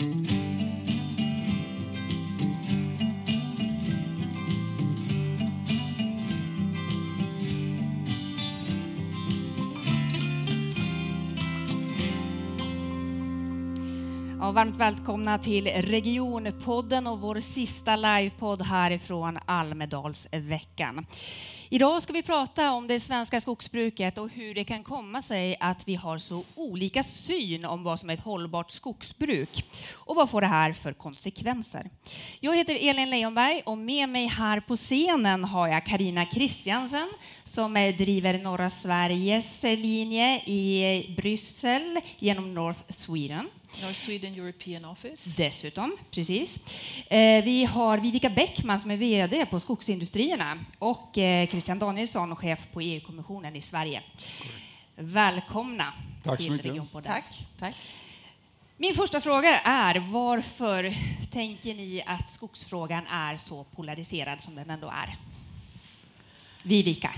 Mm-hmm. Ja, varmt välkomna till Regionpodden och vår sista livepodd härifrån Almedalsveckan. Idag ska vi prata om det svenska skogsbruket och hur det kan komma sig att vi har så olika syn om vad som är ett hållbart skogsbruk. Och vad får det här för konsekvenser? Jag heter Elin Leijonberg och med mig här på scenen har jag Karina Kristiansen som driver norra Sveriges linje i Bryssel genom North Sweden. North Sweden European Office. Dessutom, precis. Eh, vi har Vivica Bäckman som är VD på Skogsindustrierna och eh, Christian Danielsson, chef på EU-kommissionen i Sverige. Välkomna Tack till. Regionpodden. Tack. Tack. Min första fråga är varför tänker ni att skogsfrågan är så polariserad som den ändå är? Vivica.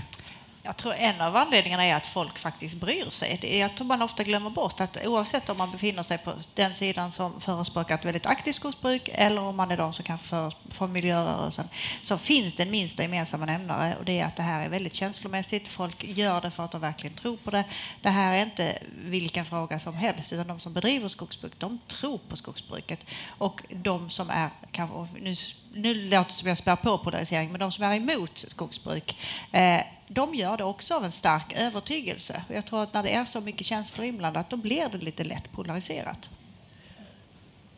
Jag tror en av anledningarna är att folk faktiskt bryr sig. Det är, jag tror man ofta glömmer bort att oavsett om man befinner sig på den sidan som förespråkar ett väldigt aktivt skogsbruk eller om man är de som kan för, för miljörörelsen så finns den minsta gemensamma nämnare och det är att det här är väldigt känslomässigt. Folk gör det för att de verkligen tror på det. Det här är inte vilken fråga som helst utan de som bedriver skogsbruk de tror på skogsbruket och de som är kanske, nu nu låter det som jag spär på polarisering, men de som är emot skogsbruk, eh, de gör det också av en stark övertygelse. Jag tror att när det är så mycket känslor inblandat, då blir det lite lätt polariserat.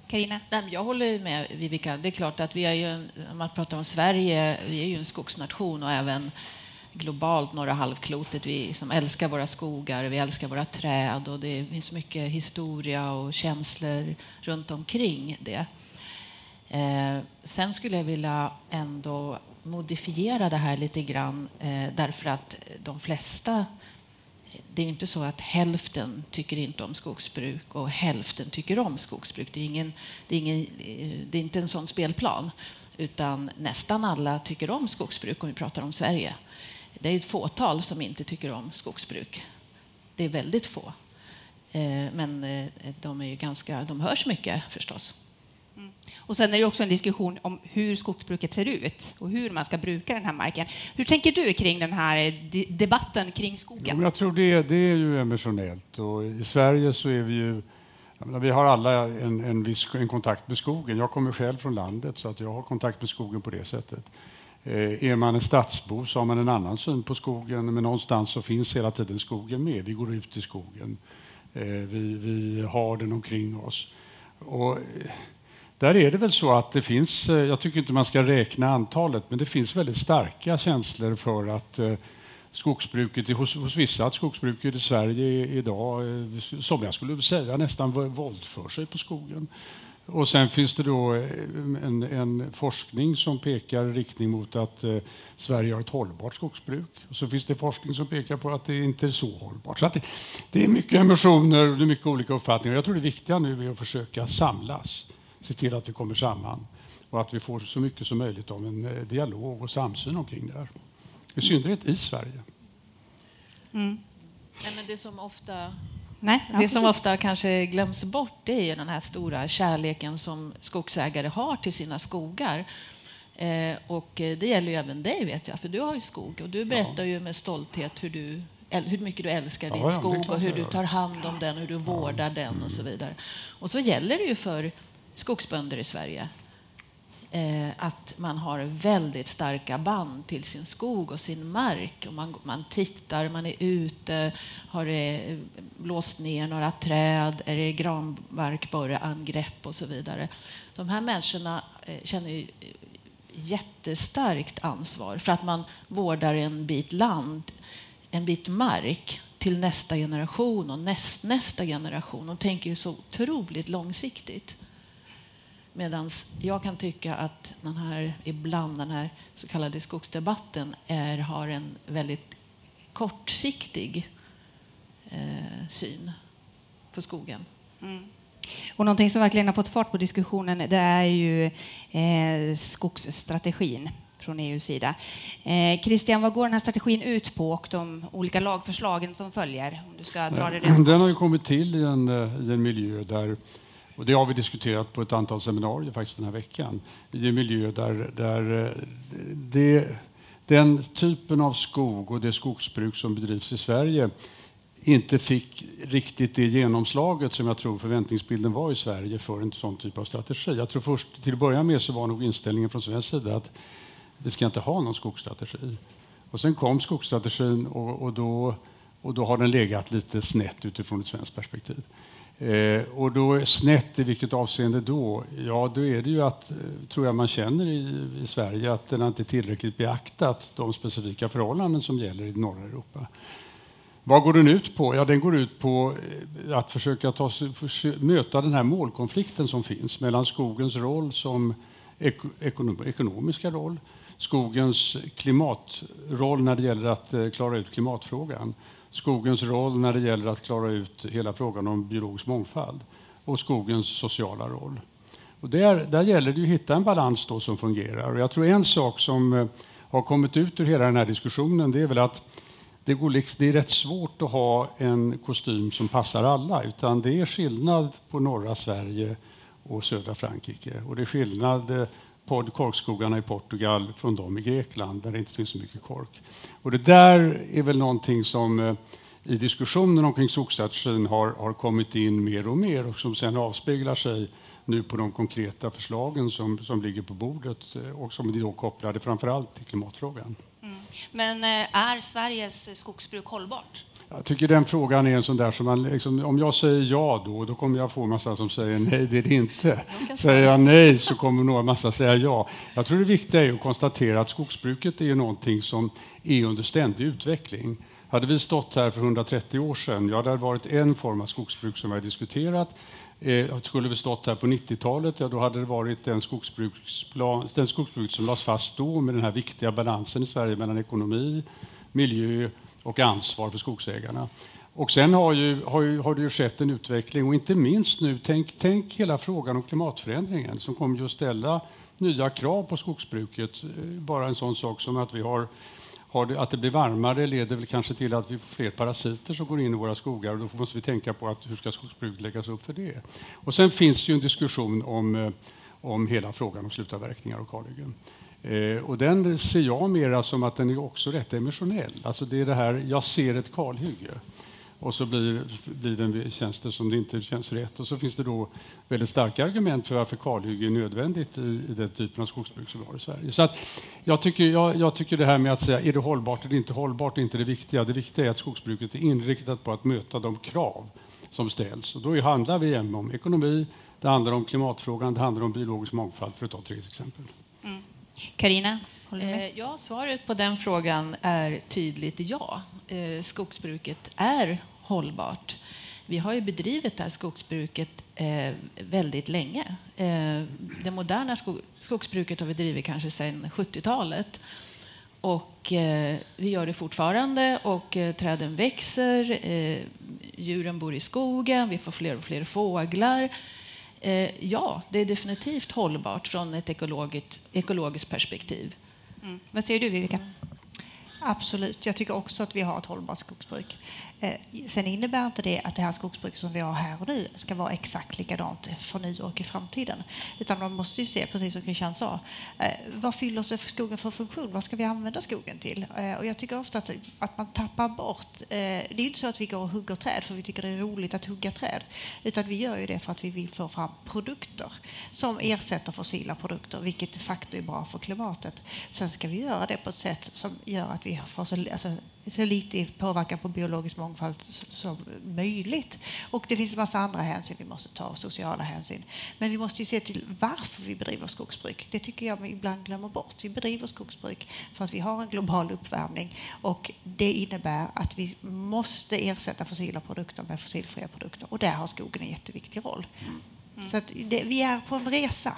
Carina? Jag håller med Vivica. Det är klart att vi är ju, om man pratar om Sverige, vi är ju en skogsnation och även globalt, norra halvklotet, vi som älskar våra skogar, vi älskar våra träd och det finns mycket historia och känslor runt omkring det. Eh, sen skulle jag vilja ändå modifiera det här lite grann eh, därför att de flesta det är inte så att hälften tycker inte om skogsbruk och hälften tycker om skogsbruk. Det är, ingen, det är, ingen, eh, det är inte en sån spelplan. Utan nästan alla tycker om skogsbruk om vi pratar om Sverige. Det är ett fåtal som inte tycker om skogsbruk. Det är väldigt få. Eh, men eh, de, är ju ganska, de hörs mycket förstås. Mm. Och sen är det också en diskussion om hur skogsbruket ser ut och hur man ska bruka den här marken. Hur tänker du kring den här eh, debatten kring skogen? Jag tror det, det är ju emotionellt och i Sverige så är vi ju menar, vi har alla en, en viss en kontakt med skogen. Jag kommer själv från landet så att jag har kontakt med skogen på det sättet. Eh, är man en stadsbo så har man en annan syn på skogen men någonstans så finns hela tiden skogen med. Vi går ut i skogen. Eh, vi, vi har den omkring oss. Och, eh, där är det väl så att det finns, eh, jag tycker inte man ska räkna antalet, men det finns väldigt starka känslor för att eh, skogsbruket, hos, hos vissa, att skogsbruket i Sverige idag, eh, som jag skulle säga, nästan våldför sig på skogen. Och sen finns det då en, en, forskning som pekar i riktning mot att eh, Sverige har ett hållbart skogsbruk. Och så finns det forskning som pekar på att det inte är så hållbart. Så det, det, är mycket emotioner och det är mycket olika uppfattningar. Jag tror det viktiga nu är att försöka samlas se till att vi kommer samman och att vi får så mycket som möjligt av en eh, dialog och samsyn omkring det här. I synnerhet i Sverige. Mm. Nej, men det som ofta Nej, det som ofta kanske glöms bort det är den här stora kärleken som skogsägare har till sina skogar. Eh, och eh, det gäller ju även dig, vet jag, för du har ju skog och du berättar ja. ju med stolthet hur, du, hur mycket du älskar din ja, skog och hur du tar hand om den, hur du vårdar den och så vidare. Och så gäller det ju för skogsbönder i Sverige. Eh, att man har väldigt starka band till sin skog och sin mark. Och man, man tittar, man är ute, har det eh, blåst ner några träd, är det granbarkborreangrepp och så vidare. De här människorna eh, känner ju jättestarkt ansvar för att man vårdar en bit land, en bit mark till nästa generation och näst, nästa generation. De tänker ju så otroligt långsiktigt. Medan jag kan tycka att den här, ibland den här så kallade skogsdebatten är, har en väldigt kortsiktig eh, syn på skogen. Mm. Och någonting som verkligen har fått fart på diskussionen det är ju eh, skogsstrategin från EUs sida. Eh, Christian, vad går den här strategin ut på och de olika lagförslagen som följer? Om du ska dra det Den har ju kommit till i en, i en miljö där och det har vi diskuterat på ett antal seminarier faktiskt den här veckan. I en miljö där, där eh, det, den typen av skog och det skogsbruk som bedrivs i Sverige inte fick riktigt det genomslaget som jag tror förväntningsbilden var i Sverige för en sån typ av strategi. Jag tror först till att börja med så var nog inställningen från svensk sida att vi ska inte ha någon skogsstrategi. Och sen kom skogsstrategin och, och, då, och då har den legat lite snett utifrån ett svenskt perspektiv. Eh, och då snett i vilket avseende då? Ja, då är det ju att, eh, tror jag man känner i, i Sverige, att den har inte tillräckligt beaktat de specifika förhållanden som gäller i norra Europa. Vad går den ut på? Ja, den går ut på eh, att försöka ta, för, möta den här målkonflikten som finns mellan skogens roll som ekonom, ekonomiska roll, skogens klimatroll när det gäller att eh, klara ut klimatfrågan, skogens roll när det gäller att klara ut hela frågan om biologisk mångfald och skogens sociala roll. Och där, där gäller det att hitta en balans då som fungerar. Och jag tror en sak som eh, har kommit ut ur hela den här diskussionen det är väl att det, går liksom, det är rätt svårt att ha en kostym som passar alla. Utan det är skillnad på norra Sverige och södra Frankrike. Och det är skillnad eh, korkskogarna i Portugal från dem i Grekland där det inte finns så mycket kork. Och det där är väl någonting som eh, i diskussionen omkring skogsstrategin har, har kommit in mer och mer och som sen avspeglar sig nu på de konkreta förslagen som, som ligger på bordet eh, och som är då kopplade framför allt till klimatfrågan. Mm. Men eh, är Sveriges skogsbruk hållbart? Jag tycker den frågan är en sån där som man, liksom, om jag säger ja då, då kommer jag få massa som säger nej, det är det inte. Säger jag nej så kommer några massa säga ja. Jag tror det viktiga är att konstatera att skogsbruket är någonting som är under ständig utveckling. Hade vi stått här för 130 år sedan, ja, det hade varit en form av skogsbruk som vi har diskuterat. Eh, skulle vi stått här på 90-talet, ja, då hade det varit den, skogsbruksplan, den skogsbruk som lades fast då med den här viktiga balansen i Sverige mellan ekonomi, miljö och ansvar för skogsägarna. Och sen har, ju, har, ju, har det ju skett en utveckling och inte minst nu, tänk, tänk hela frågan om klimatförändringen som kommer ju att ställa nya krav på skogsbruket. Eh, bara en sån sak som att vi har det, att det blir varmare leder väl kanske till att vi får fler parasiter som går in i våra skogar och då måste vi tänka på att hur ska skogsbruket läggas upp för det? Och sen finns det ju en diskussion om, eh, om hela frågan om slutavverkningar och kalhyggen. Eh, och den ser jag mera som att den är också rätt emotionell. Alltså det är det här, jag ser ett kalhygge och så blir, blir den, känns det som det inte känns rätt. Och så finns det då väldigt starka argument för varför kalhygge är nödvändigt i, i den typen av skogsbruk som vi har i Sverige. Så att jag, tycker, jag, jag, tycker det här med att säga är det hållbart eller inte hållbart är inte det viktiga. Det viktiga är att skogsbruket är inriktat på att möta de krav som ställs. Och då handlar vi igen om ekonomi, det handlar om klimatfrågan, det handlar om biologisk mångfald för att ta tre exempel. Mm. Karina? Eh, ja, svaret på den frågan är tydligt ja. Eh, skogsbruket är hållbart. Vi har ju bedrivit det här skogsbruket eh, väldigt länge. Det moderna skogsbruket har vi drivit kanske sedan 70-talet. Och vi gör det fortfarande och träden växer, djuren bor i skogen, vi får fler och fler fåglar. Eh, ja, det är definitivt hållbart från ett ekologiskt, ekologiskt perspektiv. Mm. Vad säger du, Vivica? Absolut. Jag tycker också att vi har ett hållbart skogsbruk. Eh, sen innebär inte det att det här skogsbruket som vi har här och nu ska vara exakt likadant för nu och i framtiden. Utan man måste ju se, precis som Christian sa, eh, vad fyller skogen för funktion? Vad ska vi använda skogen till? Eh, och jag tycker ofta att, att man tappar bort... Eh, det är inte så att vi går och hugger träd för vi tycker det är roligt att hugga träd. Utan vi gör ju det för att vi vill få fram produkter som ersätter fossila produkter, vilket de facto är bra för klimatet. Sen ska vi göra det på ett sätt som gör att vi får så, alltså, så lite påverkan på biologisk mångfald som möjligt. Och det finns en massa andra hänsyn vi måste ta, sociala hänsyn. Men vi måste ju se till varför vi bedriver skogsbruk. Det tycker jag vi ibland glömmer bort. Vi bedriver skogsbruk för att vi har en global uppvärmning och det innebär att vi måste ersätta fossila produkter med fossilfria produkter och där har skogen en jätteviktig roll. Mm. Så det, vi är på en resa.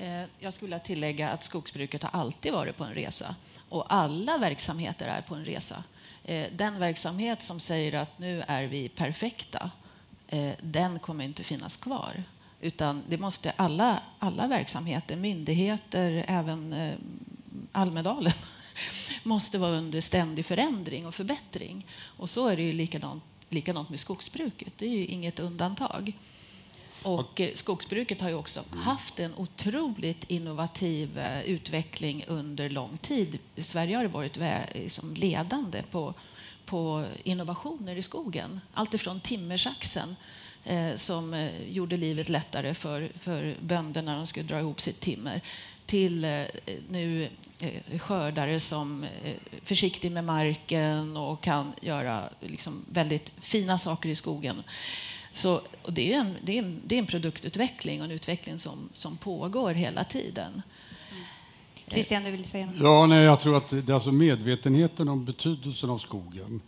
Eh, jag skulle tillägga att skogsbruket har alltid varit på en resa. Och alla verksamheter är på en resa. Eh, den verksamhet som säger att nu är vi perfekta, eh, den kommer inte finnas kvar. Utan det måste alla, alla verksamheter, myndigheter, även eh, Almedalen måste vara under ständig förändring och förbättring. Och så är det ju likadant, likadant med skogsbruket. Det är ju inget undantag. Och eh, skogsbruket har ju också haft en otroligt innovativ eh, utveckling under lång tid. Sverige har varit liksom ledande på, på innovationer i skogen. Allt ifrån timmersaxen eh, som gjorde livet lättare för, för bönderna när de skulle dra ihop sitt timmer till eh, nu eh, skördare som är försiktig med marken och kan göra liksom väldigt fina saker i skogen. Så, det, är en, det, är en, det är en produktutveckling och en utveckling som, som pågår hela tiden. Christian, du vill säga något? Ja, nej, jag tror att det är alltså medvetenheten om betydelsen av skogen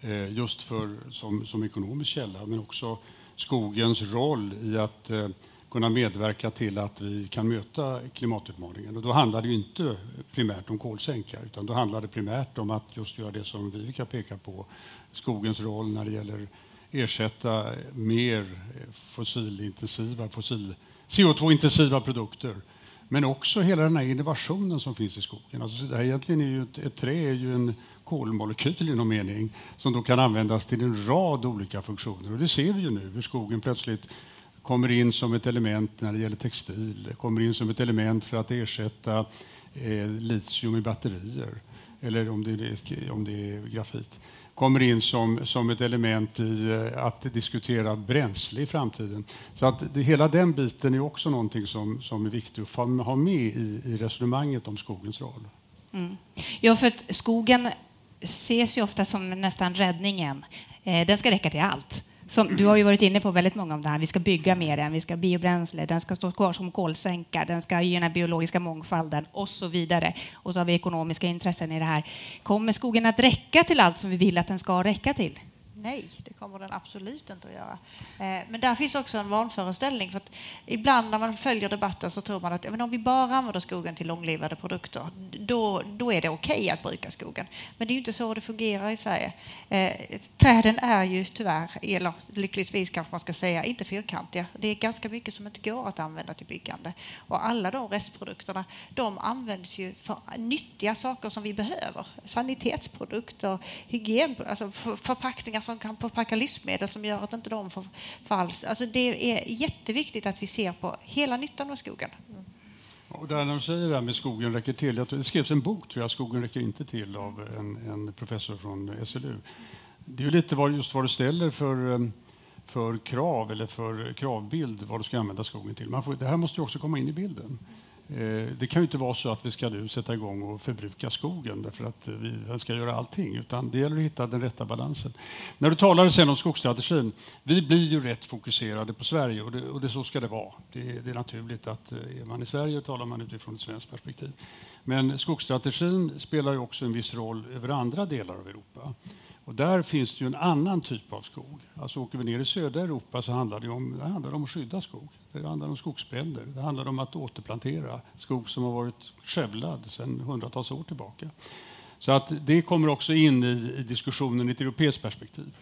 eh, just för, som, som ekonomisk källa, men också skogens roll i att eh, kunna medverka till att vi kan möta klimatutmaningen. Och då handlar det inte primärt om kolsänkar, utan då handlar det primärt om att just göra det som Vivica pekar på, skogens roll när det gäller ersätta mer fossilintensiva, fossil, CO2-intensiva produkter. Men också hela den här innovationen som finns i skogen. Alltså det här egentligen är ju ett, ett trä är ju en kolmolekyl i någon mening som då kan användas till en rad olika funktioner. Och det ser vi ju nu hur skogen plötsligt kommer in som ett element när det gäller textil, kommer in som ett element för att ersätta eh, litium i batterier, eller om det, är, om det är grafit kommer in som, som ett element i eh, att diskutera bränsle i framtiden. Så att det, hela den biten är också någonting som, som är viktigt att ha med i, i resonemanget om skogens roll. Mm. Ja, för att skogen ses ju ofta som nästan räddningen. Eh, den ska räcka till allt. Som, du har ju varit inne på väldigt många om det här. Vi ska bygga mer vi ska ha biobränsle, den ska stå kvar som kolsänka, den ska gynna biologiska mångfalden och så vidare. Och så har vi ekonomiska intressen i det här. Kommer skogen att räcka till allt som vi vill att den ska räcka till? Nej, det kommer den absolut inte att göra. Eh, men där finns också en vanföreställning. För att ibland när man följer debatten så tror man att om vi bara använder skogen till långlivade produkter, då, då är det okej okay att bruka skogen. Men det är ju inte så det fungerar i Sverige. Eh, träden är ju tyvärr, eller lyckligtvis kanske man ska säga, inte fyrkantiga. Det är ganska mycket som inte går att använda till byggande. Och alla de restprodukterna, de används ju för nyttiga saker som vi behöver. Sanitetsprodukter, hygien, alltså förpackningar som kan förpacka livsmedel som gör att inte de får falls. Alltså det är jätteviktigt att vi ser på hela nyttan med skogen. Mm. Och där när du säger det här med skogen räcker till. Det skrevs en bok, tror jag, Skogen räcker inte till, av en, en professor från SLU. Det är lite vad, just vad du ställer för, eh, för krav eller för kravbild vad du ska använda skogen till. Man får, det här måste ju också komma in i bilden. Eh, det kan ju inte vara så att vi ska nu sätta igång och förbruka skogen därför att eh, vi ska göra allting, utan det gäller att hitta den rätta balansen. När du talade sen om skogsstrategin, vi blir ju rätt fokuserade på Sverige och det, och det så ska det vara. Det, det, är naturligt att eh, är man i Sverige talar man utifrån ett svenskt perspektiv. Men skogsstrategin spelar ju också en viss roll över andra delar av Europa. Och där finns det ju en annan typ av skog. Alltså åker vi ner i södra Europa så handlar det om, det handlar om att skydda skog. Det handlar om skogsbränder. Det handlar om att återplantera skog som har varit skövlad sedan hundratals år tillbaka. Så att det kommer också in i, i diskussionen i ett europeiskt perspektiv.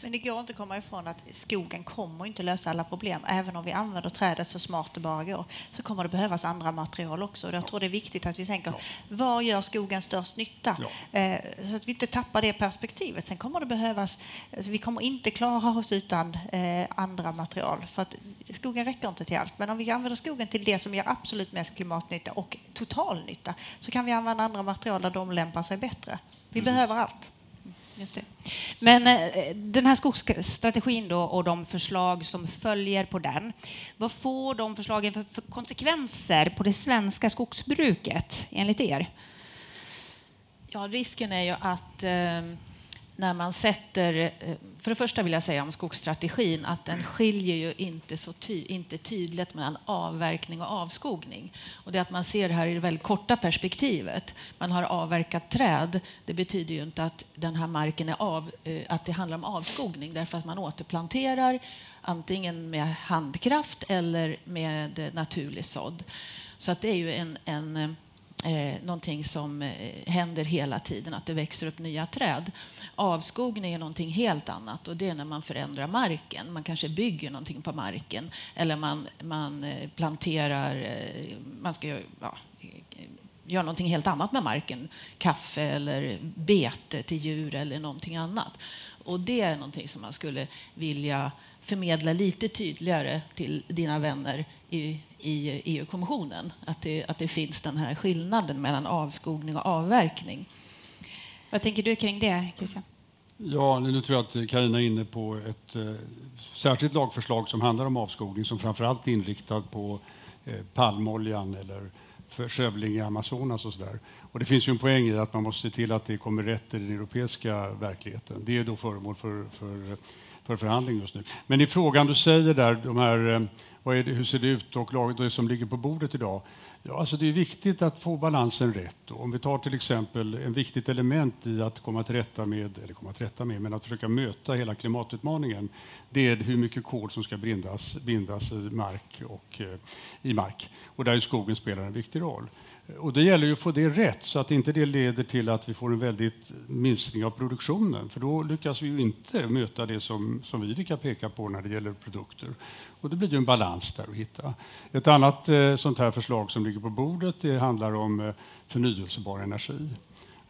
Men det går inte att komma ifrån att skogen kommer inte lösa alla problem. Även om vi använder trädet så smart det bara går så kommer det behövas andra material också. Jag tror det är viktigt att vi tänker ja. var gör skogen störst nytta? Ja. Eh, så att vi inte tappar det perspektivet. Sen kommer det behövas, alltså vi kommer inte klara oss utan eh, andra material. För att skogen räcker inte till allt. Men om vi använder skogen till det som ger absolut mest klimatnytta och totalnytta så kan vi använda andra material där de lämpar sig bättre. Vi mm. behöver allt. Just det. Men eh, den här skogsstrategin då och de förslag som följer på den, vad får de förslagen för, för konsekvenser på det svenska skogsbruket enligt er? Ja, risken är ju att eh, när man sätter... Eh, för det första vill jag säga om skogsstrategin att den skiljer ju inte så ty, inte tydligt mellan avverkning och avskogning. Och det att man ser det här i det väldigt korta perspektivet. Man har avverkat träd. Det betyder ju inte att den här marken är av, eh, att det handlar om avskogning därför att man återplanterar antingen med handkraft eller med eh, naturlig sådd. Så att det är ju en, en eh, någonting som eh, händer hela tiden, att det växer upp nya träd. Avskogning är någonting helt annat och det är när man förändrar marken. Man kanske bygger någonting på marken eller man, man eh, planterar, eh, man ska ja, eh, göra någonting helt annat med marken. Kaffe eller bete till djur eller någonting annat. Och det är någonting som man skulle vilja förmedla lite tydligare till dina vänner i, i EU-kommissionen. Att det, att det finns den här skillnaden mellan avskogning och avverkning. Vad tänker du kring det, Christian? Ja, nu tror jag att Karina är inne på ett eh, särskilt lagförslag som handlar om avskogning som framförallt är inriktad på eh, palmoljan eller skövling i Amazonas och så där. Och det finns ju en poäng i att man måste se till att det kommer rätt i den europeiska verkligheten. Det är då föremål för, för, för förhandling just nu. Men i frågan du säger där, de här, eh, vad är det, hur ser det ut och laget det som ligger på bordet idag? Ja, alltså det är viktigt att få balansen rätt. Om vi tar till exempel en viktigt element i att komma till rätta med, eller komma till rätta med, men att försöka möta hela klimatutmaningen, det är hur mycket kol som ska bindas, bindas i mark och eh, i mark. Och där skogen spelar en viktig roll. Och det gäller ju att få det rätt så att inte det leder till att vi får en väldigt minskning av produktionen. För då lyckas vi ju inte möta det som, som vi brukar peka på när det gäller produkter. Och det blir ju en balans där att hitta. Ett annat eh, sånt här förslag som ligger på bordet det handlar om eh, förnyelsebar energi.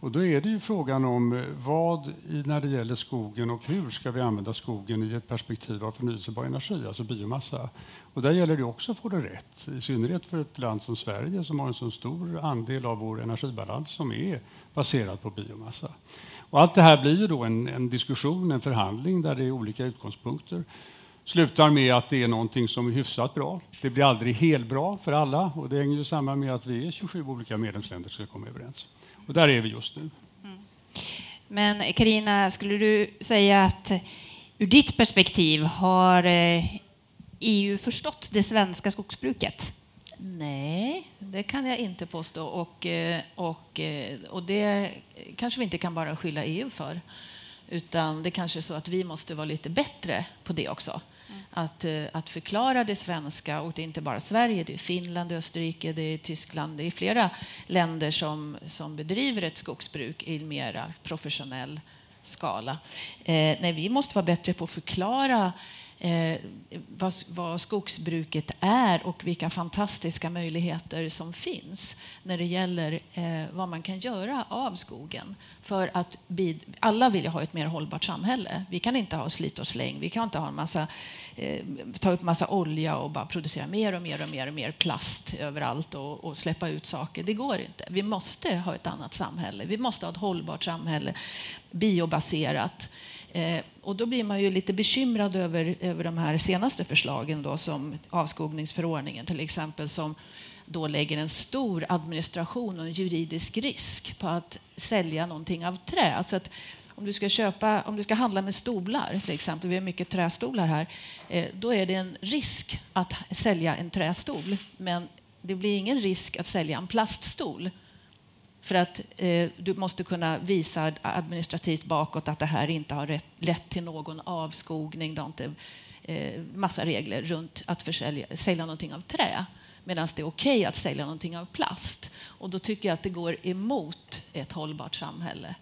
Och då är det ju frågan om eh, vad när det gäller skogen och hur ska vi använda skogen i ett perspektiv av förnyelsebar energi, alltså biomassa. Och där gäller det också att få det rätt, i synnerhet för ett land som Sverige som har en så stor andel av vår energibalans som är baserad på biomassa. Och allt det här blir ju då en, en diskussion, en förhandling där det är olika utgångspunkter slutar med att det är någonting som är hyfsat bra. Det blir aldrig helt bra för alla och det hänger ju samman med att vi är 27 olika medlemsländer som ska komma överens. Och där är vi just nu. Mm. Men Karina, skulle du säga att ur ditt perspektiv har EU eh, e förstått det svenska skogsbruket? Nej, det kan jag inte påstå. Och, eh, och, eh, och det kanske vi inte kan bara skylla EU för. Utan det kanske är så att vi måste vara lite bättre på det också att, eh, att förklara det svenska. Och det är inte bara Sverige, det är Finland, det är Österrike, det är Tyskland. Det är flera länder som, som bedriver ett skogsbruk i mer professionell skala. Eh, nej, vi måste vara bättre på att förklara eh, vad, vad, skogsbruket är och vilka fantastiska möjligheter som finns när det gäller eh, vad man kan göra av skogen. För att bid, alla vill ju ha ett mer hållbart samhälle. Vi kan inte ha slit och släng. Vi kan inte ha en massa, eh, ta upp massa olja och bara producera mer och mer och mer och mer plast överallt och, och släppa ut saker. Det går inte. Vi måste ha ett annat samhälle. Vi måste ha ett hållbart samhälle, biobaserat. Eh, och då blir man ju lite bekymrad över, över de här senaste förslagen då, som avskogningsförordningen till exempel som då lägger en stor administration och en juridisk risk på att sälja någonting av trä. Alltså att om du ska köpa, om du ska handla med stolar till exempel, vi har mycket trästolar här, eh, då är det en risk att sälja en trästol. Men det blir ingen risk att sälja en plaststol. För att eh, du måste kunna visa administrativt bakåt att det här inte har rätt, lett till någon avskogning. Det har inte eh, massa regler runt att försälja, sälja någonting av trä. Medan det är okej okay att sälja någonting av plast. Och då tycker jag att det går emot ett hållbart samhälle.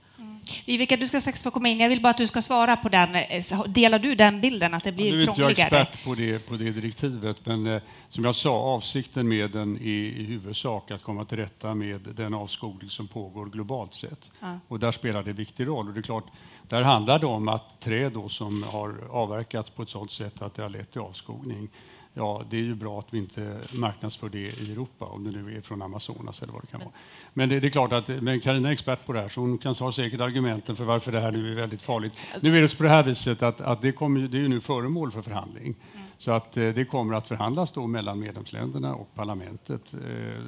Viveka, du ska strax få komma in. Jag vill bara att du ska svara på den. Eh, delar du den bilden, att det blir ja, krångligare? Nu är inte jag expert på det, på det direktivet, men eh, som jag sa, avsikten med den är i huvudsak att komma till rätta med den avskogning som pågår globalt sett. Ja. Och där spelar det en viktig roll. Och det är klart, där handlar det om att träd som har avverkats på ett sådant sätt att det har lett till avskogning ja, det är ju bra att vi inte marknadsför det i Europa, om det nu är från Amazonas eller vad det kan vara. Men det, det är klart att men Carina är expert på det här, så hon kan ha säkert argumenten för varför det här nu är väldigt farligt. Nu är det på det här viset att, att det, kommer, det är nu föremål för förhandling. Mm. Så att eh, det kommer att förhandlas då mellan medlemsländerna och parlamentet eh,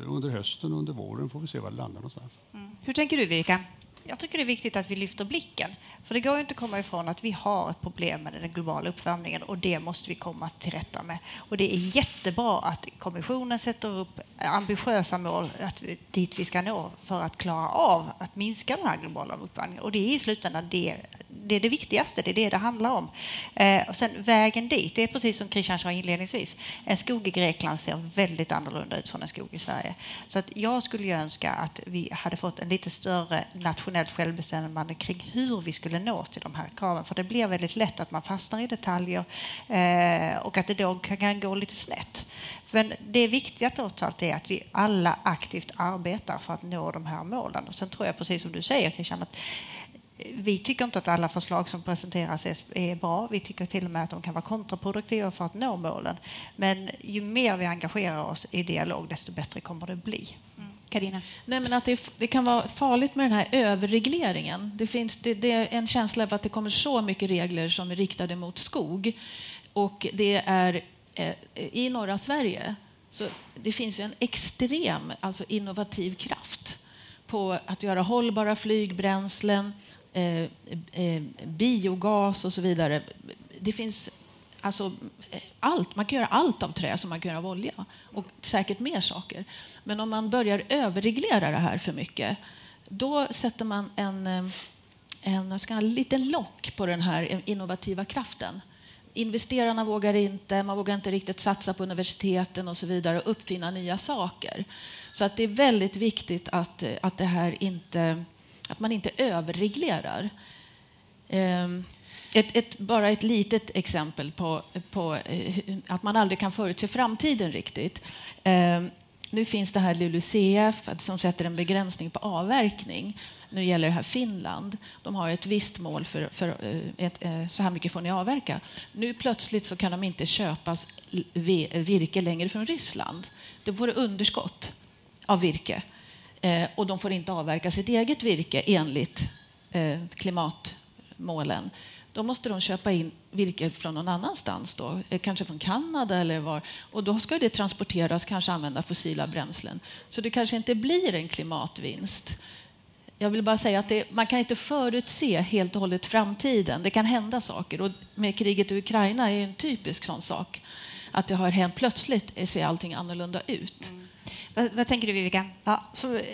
under hösten och under våren får vi se var det landar någonstans. Mm. Hur tänker du, Vika? Jag tycker det är viktigt att vi lyfter blicken. För det går inte att komma ifrån att vi har ett problem med den globala uppvärmningen och det måste vi komma till rätta med. Och det är jättebra att kommissionen sätter upp ambitiösa mål att dit vi ska nå för att klara av att minska den här globala uppvärmningen. Och det är i slutändan det det är det viktigaste, det är det det handlar om. Eh, och sen vägen dit, det är precis som Christian sa inledningsvis. En skog i Grekland ser väldigt annorlunda ut från en skog i Sverige. Så att jag skulle ju önska att vi hade fått en lite större nationellt självbestämmande kring hur vi skulle nå till de här kraven. För det blir väldigt lätt att man fastnar i detaljer eh, och att det då kan gå lite snett. Men det viktiga trots allt är att vi alla aktivt arbetar för att nå de här målen. Och sen tror jag precis som du säger Christian, att vi tycker inte att alla förslag som presenteras är, bra. Vi tycker till och med att de kan vara kontraproduktiva för att nå målen. Men ju mer vi engagerar oss i dialog, desto bättre kommer det bli. Carina? Nej, men att det, det, kan vara farligt med den här överregleringen. Det, finns, det, det, är en känsla av att det kommer så mycket regler som är riktade mot skog. Och det är eh, i norra Sverige så det finns en extrem alltså innovativ kraft på att göra hållbara flygbränslen, eh, eh, biogas och så vidare. Det finns alltså, eh, allt. Man kan göra allt av trä som man kan göra av olja och säkert mer saker. Men om man börjar överreglera det här för mycket då sätter man en, eh, en, ska en liten lock på den här innovativa kraften. Investerarna vågar inte, man vågar inte riktigt satsa på universiteten och så vidare och uppfinna nya saker. Så att det är väldigt viktigt att, eh, att, det här inte, att man inte överreglerar. Ehm, ett, ett, bara ett litet exempel på, på eh, att man aldrig kan förutse framtiden riktigt. Ehm, nu finns det här LULUCF som sätter en begränsning på avverkning när det gäller det här Finland. De har ett visst mål för, för eh, ett, eh, så här mycket får ni avverka. Nu plötsligt så kan de inte köpa virke längre från Ryssland. Då får underskott av virke eh, och de får inte avverka sitt eget virke enligt eh, klimatmålen då måste de köpa in virke från någon annanstans, då, eh, kanske från Kanada eller var. Och då ska det transporteras, kanske använda fossila bränslen. Så det kanske inte blir en klimatvinst. Jag vill bara säga att det, man kan inte förutse helt och hållet framtiden. Det kan hända saker. Och med kriget i Ukraina är en typisk sån sak. Att det har hänt plötsligt eh, ser allting annorlunda ut. Mm. Vad, vad, tänker du, Vivica? Ja,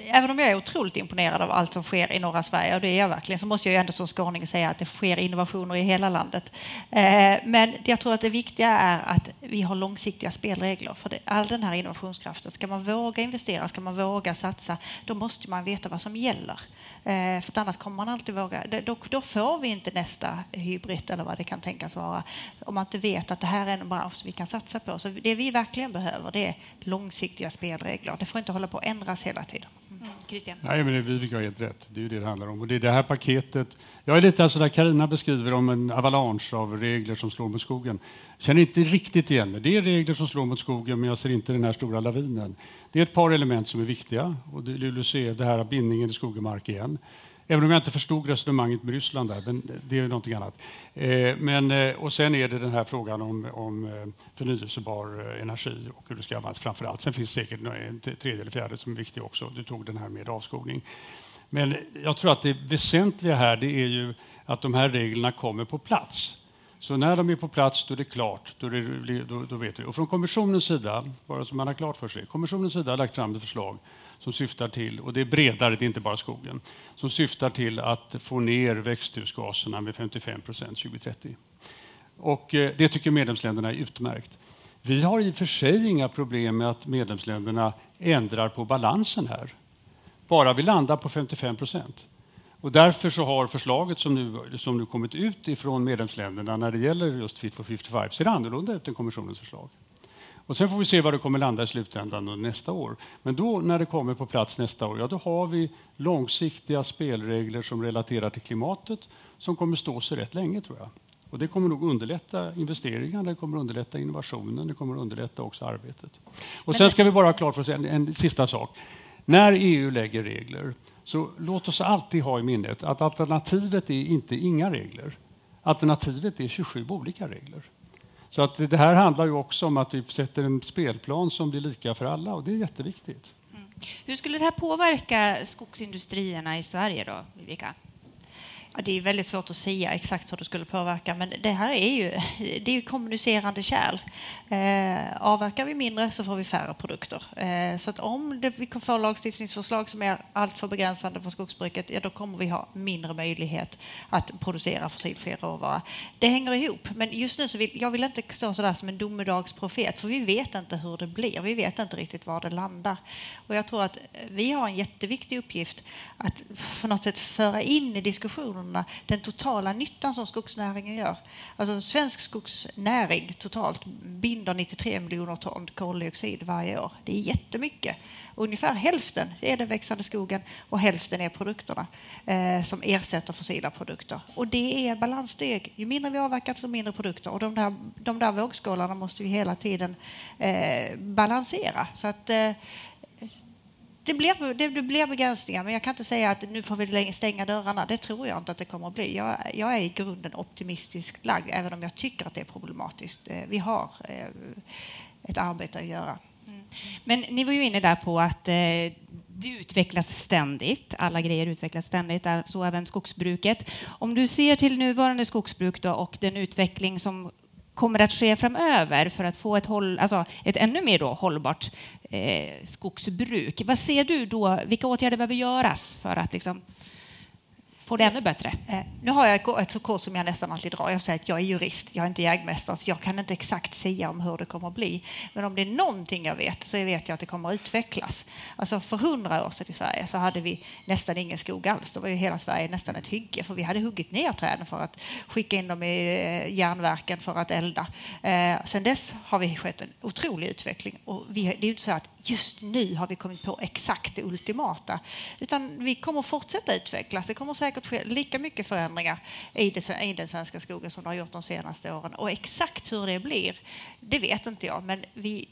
även om jag är otroligt imponerad av allt som sker i norra Sverige, och det är jag verkligen, så måste jag ändå som skåning säga att det sker innovationer i hela landet. Eh, men jag tror att det viktiga är att vi har långsiktiga spelregler för det, all den här innovationskraften. Ska man våga investera, ska man våga satsa, då måste man veta vad som gäller. Eh, för annars kommer man alltid våga. Då, då får vi inte nästa hybrid eller vad det kan tänkas vara om man inte vet att det här är en bransch vi kan satsa på. Så det vi verkligen behöver det är långsiktiga spelregler. Det får inte hålla på att ändras hela tiden. Mm. Christian? Nej, men Vivica har helt rätt. Det är ju det det handlar om. Och det är det här paketet. Jag är lite alltså där Carina beskriver om en avalansch av regler som slår mot skogen. Jag känner inte riktigt igen mig. Det är regler som slår mot skogen, men jag ser inte den här stora lavinen. Det är ett par element som är viktiga. Och det, LULUCF, det här bindningen i skog och mark igen. Även om jag inte förstod resonemanget med Ryssland där, men det är någonting annat. Eh, men, eh, och sen är det den här frågan om, om eh, förnyelsebar energi och hur det ska användas framför allt. Sen finns det säkert en tredje eller fjärde som är viktig också. Du tog den här med avskogning. Men jag tror att det väsentliga här det är ju att de här reglerna kommer på plats. Så när de är på plats då är det klart, då, det, då, då vet vi. Och från kommissionens sida, bara så man har klart för sig, kommissionens sida har lagt fram ett förslag som syftar till, och det är bredare, det är inte bara skogen, som syftar till att få ner växthusgaserna med 55 procent 2030. Och eh, det tycker medlemsländerna är utmärkt. Vi har i och för sig inga problem med att medlemsländerna ändrar på balansen här. Bara vi landar på 55 procent. Och därför så har förslaget som nu, som nu kommit ut ifrån medlemsländerna när det gäller just Fit for 55 ser annorlunda ut än kommissionens förslag. Och sen får vi se var det kommer landa i slutändan nästa år. Men då, när det kommer på plats nästa år, ja, då har vi långsiktiga spelregler som relaterar till klimatet som kommer stå sig rätt länge, tror jag. Och det kommer nog underlätta investeringarna, det kommer underlätta innovationen, det kommer underlätta också arbetet. Och sen ska vi bara ha klart för oss en, en sista sak. När EU lägger regler, så låt oss alltid ha i minnet att alternativet är inte inga regler. Alternativet är 27 olika regler. Så att det här handlar ju också om att vi sätter en spelplan som blir lika för alla och det är jätteviktigt. Mm. Hur skulle det här påverka skogsindustrierna i Sverige då, Viveka? Det är väldigt svårt att säga exakt hur det skulle påverka, men det här är ju, det är ju kommunicerande kärl. Eh, avverkar vi mindre så får vi färre produkter. Eh, så att om det, vi får lagstiftningsförslag som är alltför begränsande för skogsbruket, ja, då kommer vi ha mindre möjlighet att producera fossilfri råvara. Det hänger ihop, men just nu så vill jag vill inte stå så där som en domedagsprofet, för vi vet inte hur det blir. Vi vet inte riktigt var det landar. Och jag tror att vi har en jätteviktig uppgift att på något sätt föra in i diskussionen organisationerna den totala nyttan som skogsnäringen gör. Alltså svensk skogsnäring totalt binder 93 miljoner ton koldioxid varje år. Det är jättemycket. Ungefär hälften är den växande skogen och hälften är produkterna eh, som ersätter fossila produkter. Och det är balanssteg. Ju mindre vi avverkar, desto mindre produkter. Och de där, de där vågskålarna måste vi hela tiden eh, balansera. Så att, eh, det blir, det blir begränsningar, men jag kan inte säga att nu får vi stänga dörrarna. Det tror jag inte att det kommer att bli. Jag, jag är i grunden optimistiskt lagd, även om jag tycker att det är problematiskt. Eh, vi har eh, ett arbete att göra. Mm. Men ni var ju inne där på att eh, det utvecklas ständigt. Alla grejer utvecklas ständigt, eh, så även skogsbruket. Om du ser till nuvarande skogsbruk då och den utveckling som kommer att ske framöver för att få ett, håll, alltså ett ännu mer då hållbart eh, skogsbruk. Vad ser du då? Vilka åtgärder behöver göras för att liksom få det ännu bättre? Eh, nu har jag ett kurs som jag nästan alltid drar. Jag säger att jag är jurist, jag är inte jägmästare, så jag kan inte exakt säga om hur det kommer att bli. Men om det är någonting jag vet så vet jag att det kommer att utvecklas. Alltså för hundra år sedan i Sverige så hade vi nästan ingen skog alls. Då var ju hela Sverige nästan ett hygge för vi hade huggit ner träden för att skicka in dem i eh, järnverken för att elda. Eh, sen dess har vi skett en otrolig utveckling och vi, det är ju inte så att just nu har vi kommit på exakt det ultimata. Utan vi kommer fortsätta utvecklas. Det kommer säkert ske lika mycket förändringar i, det, i den svenska skogen som det har gjort de senaste åren. Och exakt hur det blir, det vet inte jag. Men vi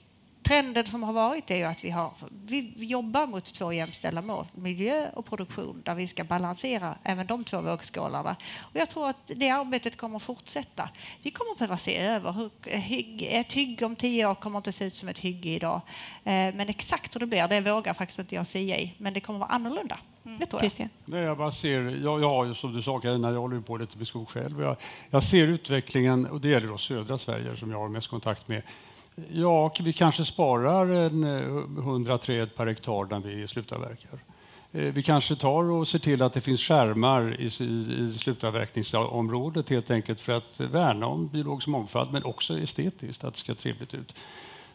trenden som har varit är ju att vi, har, vi jobbar mot två jämställda mål, miljö och produktion, där vi ska balansera även de två vågskålarna. Och jag tror att det arbetet kommer att fortsätta. Vi kommer att behöva se över hur ett hygge om tio år kommer inte se ut som ett hygge idag. Eh, men exakt hur det blir, det vågar faktiskt inte jag säga i, men det kommer att vara annorlunda. Mm. Det tror jag. Nej, jag bara ser, jag, jag har ju som du sa Carina, jag håller ju på lite med skog själv. Jag, jag ser utvecklingen, och det gäller då södra Sverige som jag har mest kontakt med, Ja, vi kanske sparar en 100 eh, träd per hektar när vi slutavverkar. Eh, vi kanske tar och ser till att det finns skärmar i, i slutavverkningsområdet helt enkelt för att värna om biologisk mångfald men också estetiskt, att det ska trevligt ut.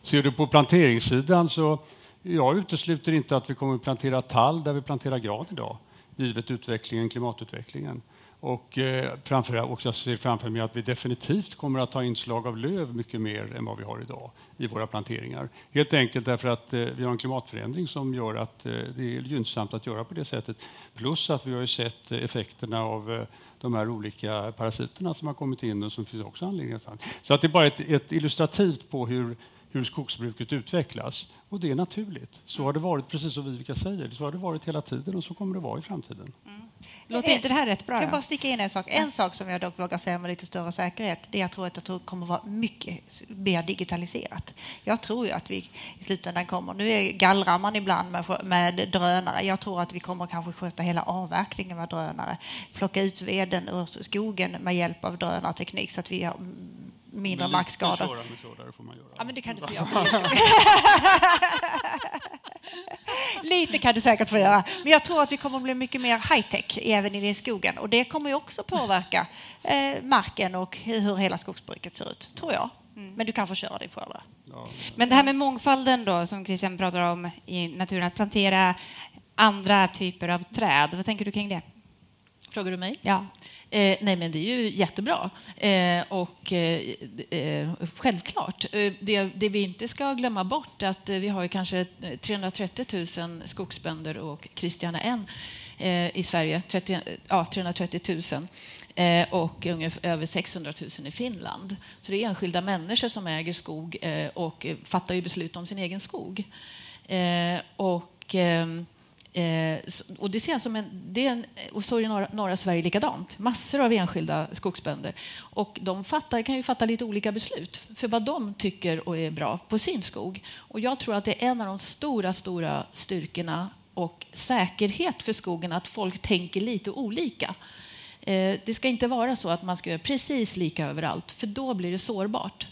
Ser du på planteringssidan så jag utesluter inte att vi kommer att plantera tall där vi planterar gran idag, givet utvecklingen, klimatutvecklingen. Och eh, framför, också jag ser framför mig att vi definitivt kommer att ha inslag av löv mycket mer än vad vi har idag i våra planteringar. Helt enkelt därför att eh, vi har en klimatförändring som gör att eh, det är gynnsamt att göra på det sättet. Plus att vi har sett effekterna av eh, de här olika parasiterna som har kommit in och som finns också anledning att Så att det är bara ett, ett illustrativt på hur hur skogsbruket utvecklas. Och det är naturligt. Så har det varit, precis som Vivica säger, så har det varit hela tiden och så kommer det vara i framtiden. Mm. Låter inte det här rätt bra? Jag bara sticka in en sak. En sak som jag dock vågar säga med lite större säkerhet, det är att jag tror att jag tror det kommer att vara mycket mer digitaliserat. Jag tror ju att vi i slutändan kommer, nu gallrar man ibland med, med drönare, jag tror att vi kommer kanske sköta hela avverkningen med drönare, plocka ut veden ur skogen med hjälp av drönarteknik så att vi har mindre markskador. Köra med får man göra. Ja, men det kan du få göra. Lite kan du säkert få göra. Men jag tror att vi kommer att bli mycket mer high-tech även i skogen. Och det kommer ju också påverka eh, marken och hur hela skogsbruket ser ut, tror jag. Mm. Men du kan få köra din skördare. Ja. Men det här med mångfalden då, som Christian pratar om i naturen, att plantera andra typer av träd. Vad tänker du kring det? Frågar du mig? Ja. Eh, nej, men det är ju jättebra. Eh, och eh, eh självklart. Eh, det, det, vi inte ska glömma bort är att eh, vi har kanske eh, 330 000 skogsbönder och Christiana N eh, i Sverige. 30, ja, 330 000 och ungefär över 600 000 i Finland. Så det är enskilda människor som äger skog och fattar ju beslut om sin egen skog. och ehm, Eh, och det ser jag som en, det är en, eh, och så är det i norra, norra, Sverige likadant. Massor av enskilda skogsbönder. Och de fattar, kan ju fatta lite olika beslut för vad de tycker och är bra på sin skog. Och jag tror att det är en av de stora, stora styrkorna och säkerhet för skogen att folk tänker lite olika. Eh, det ska inte vara så att man ska göra precis lika överallt, för då blir det sårbart.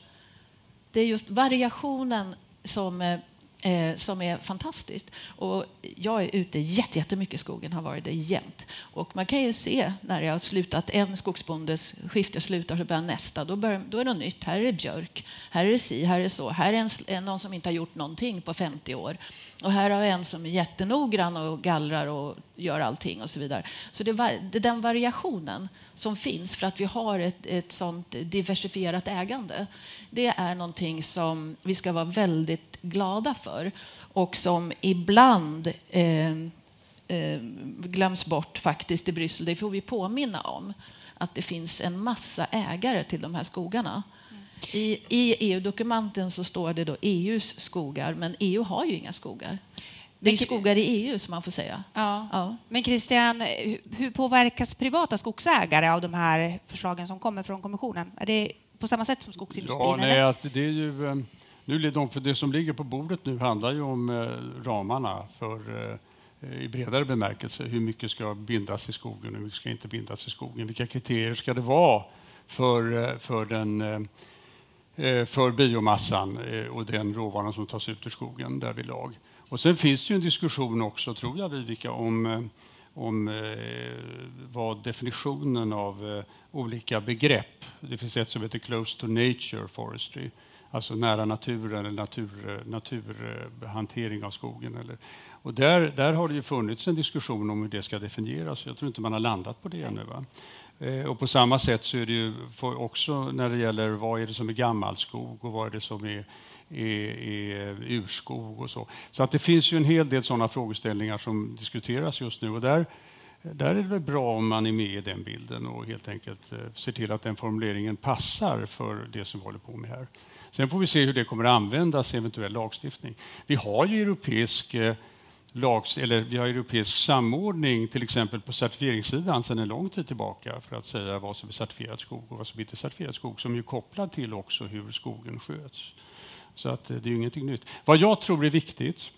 Det är just variationen som eh, eh, som är fantastiskt. Och jag är ute jättemycket i skogen, har varit det jämt. Och man kan ju se när jag har slutat, en skogsbondes skifte slutar så börjar nästa. Då, börjar, då är det något nytt. Här är det björk, här är det si, här är det så. Här är en, någon som inte har gjort någonting på 50 år. Och här har vi en som är jättenoggrann och gallrar och gör allting och så vidare. Så det, är den variationen som finns för att vi har ett, ett sånt diversifierat ägande. Det är någonting som vi ska vara väldigt glada för och som ibland eh, eh, glöms bort faktiskt i Bryssel. Det får vi påminna om. Att det finns en massa ägare till de här skogarna. I, I EU-dokumenten så står det då EUs skogar, men EU har ju inga skogar. Det är skogar i EU, som man får säga. Ja. ja. Men Christian, hur påverkas privata skogsägare av de här förslagen som kommer från kommissionen? Är det på samma sätt som skogsindustrin? Ja, nej, alltså, det är ju... Eh, nu, de, för det som ligger på bordet nu handlar ju om eh, ramarna för eh, i bredare bemärkelse. Hur mycket ska bindas i skogen och hur mycket ska inte bindas i skogen? Vilka kriterier ska det vara för, för den för biomassan och den råvaran som tas ut ur skogen därvidlag. Och sen finns det ju en diskussion också, tror jag, Vivica, om, eh, om vad definitionen av olika begrepp... Det finns ett som heter close to nature forestry, alltså nära naturen eller natur, naturhantering av skogen. Eller, och där, där har det ju funnits en diskussion om hur det ska definieras. Jag tror inte man har landat på det ännu. Va? Eh, och på samma sätt så är det ju också när det gäller vad är det som är gammalskog och vad är det som är, är, är urskog och så. Så att det finns ju en hel del sådana frågeställningar som diskuteras just nu och där, där är det väl bra om man är med i den bilden och helt enkelt eh, ser till att den formuleringen passar för det som vi håller på med här. Sen får vi se hur det kommer att användas i eventuell lagstiftning. Vi har ju europeisk eh, lags, eller vi har europeisk samordning till exempel på certifieringssidan sedan en lång tid tillbaka för att säga vad som är certifierad skog och vad som inte är certifierad skog som är kopplad till också hur skogen sköts. Så att eh, det är ju ingenting nytt. Vad jag tror är viktigt,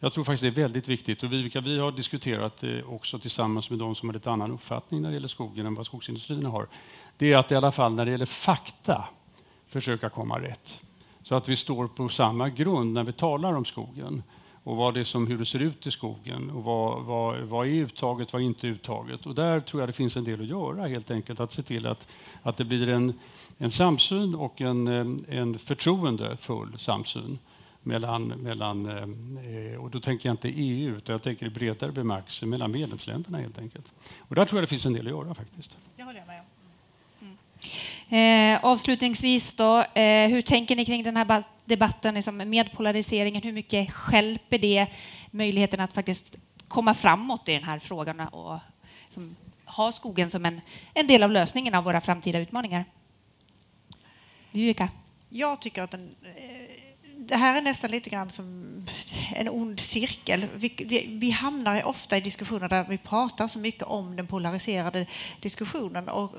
jag tror faktiskt det är väldigt viktigt och vi, vi har diskuterat det också tillsammans med de som har lite annan uppfattning när det gäller skogen än vad skogsindustrierna har. Det är att i alla fall när det gäller fakta försöka komma rätt. Så att vi står på samma grund när vi talar om skogen och vad det som, hur det ser ut i skogen och vad, vad, vad är uttaget, vad är inte uttaget. Och där tror jag det finns en del att göra helt enkelt, att se till att, att det blir en, en samsyn och en, en förtroendefull samsyn mellan, mellan, eh, och då tänker jag inte EU, utan jag tänker i bredare bemärkelse mellan medlemsländerna helt enkelt. Och där tror jag det finns en del att göra faktiskt. Det håller jag med om. Mm. Eh, avslutningsvis då, eh, hur tänker ni kring den här debatten liksom med polariseringen? Hur mycket skälper det möjligheten att faktiskt komma framåt i den här frågan och liksom, ha skogen som en, en del av lösningen av våra framtida utmaningar? Viveka? Jag tycker att den, eh, det här är nästan lite grann som en ond cirkel. Vi, vi, hamnar ofta i diskussioner där vi pratar så mycket om den polariserade diskussionen och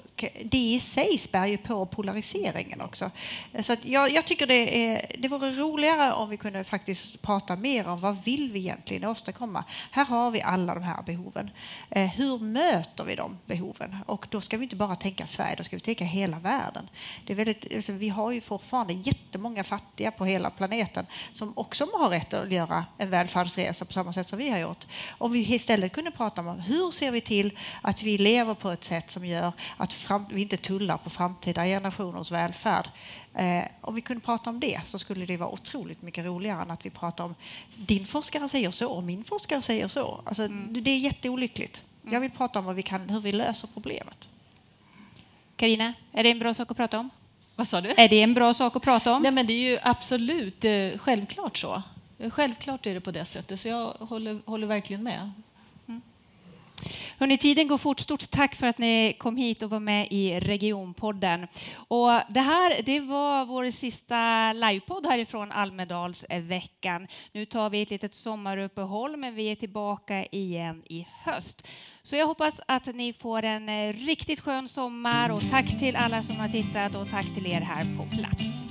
det i sig spär ju på polariseringen också. Så jag, jag, tycker det, är, det vore roligare om vi kunde faktiskt prata mer om vad vill vi egentligen åstadkomma. Här har vi alla de här behoven. Eh, hur möter vi de behoven? Och då ska vi inte bara tänka Sverige, då ska vi tänka hela världen. Det är väldigt, alltså, vi har ju fortfarande jättemånga fattiga på hela planeten som också har rätt att göra en välfärdsresa på samma sätt som vi har gjort. Om vi istället kunde prata om hur ser vi till att vi lever på ett sätt som gör att fram, vi inte tullar på framtida generationers välfärd. Eh, om vi kunde prata om det så skulle det vara otroligt mycket roligare än att vi pratar om din forskare säger så och min forskare säger så. Alltså, mm. Det är jätteolyckligt. Jag vill prata om vad vi kan, hur vi löser problemet. Karina, är det en bra sak att prata om? Vad sa du? Är det en bra sak att prata om? Nej, men det är ju absolut eh, självklart så. Självklart är det på det sättet, så jag håller, håller verkligen med. Mm. Hörrni, tiden går fort. Stort tack för att ni kom hit och var med i Regionpodden. Och det här det var vår sista livepodd härifrån Almedalsveckan. Nu tar vi ett litet sommaruppehåll, men vi är tillbaka igen i höst. Så jag hoppas att ni får en eh, riktigt skön sommar och tack till alla som har tittat och tack till er här på plats.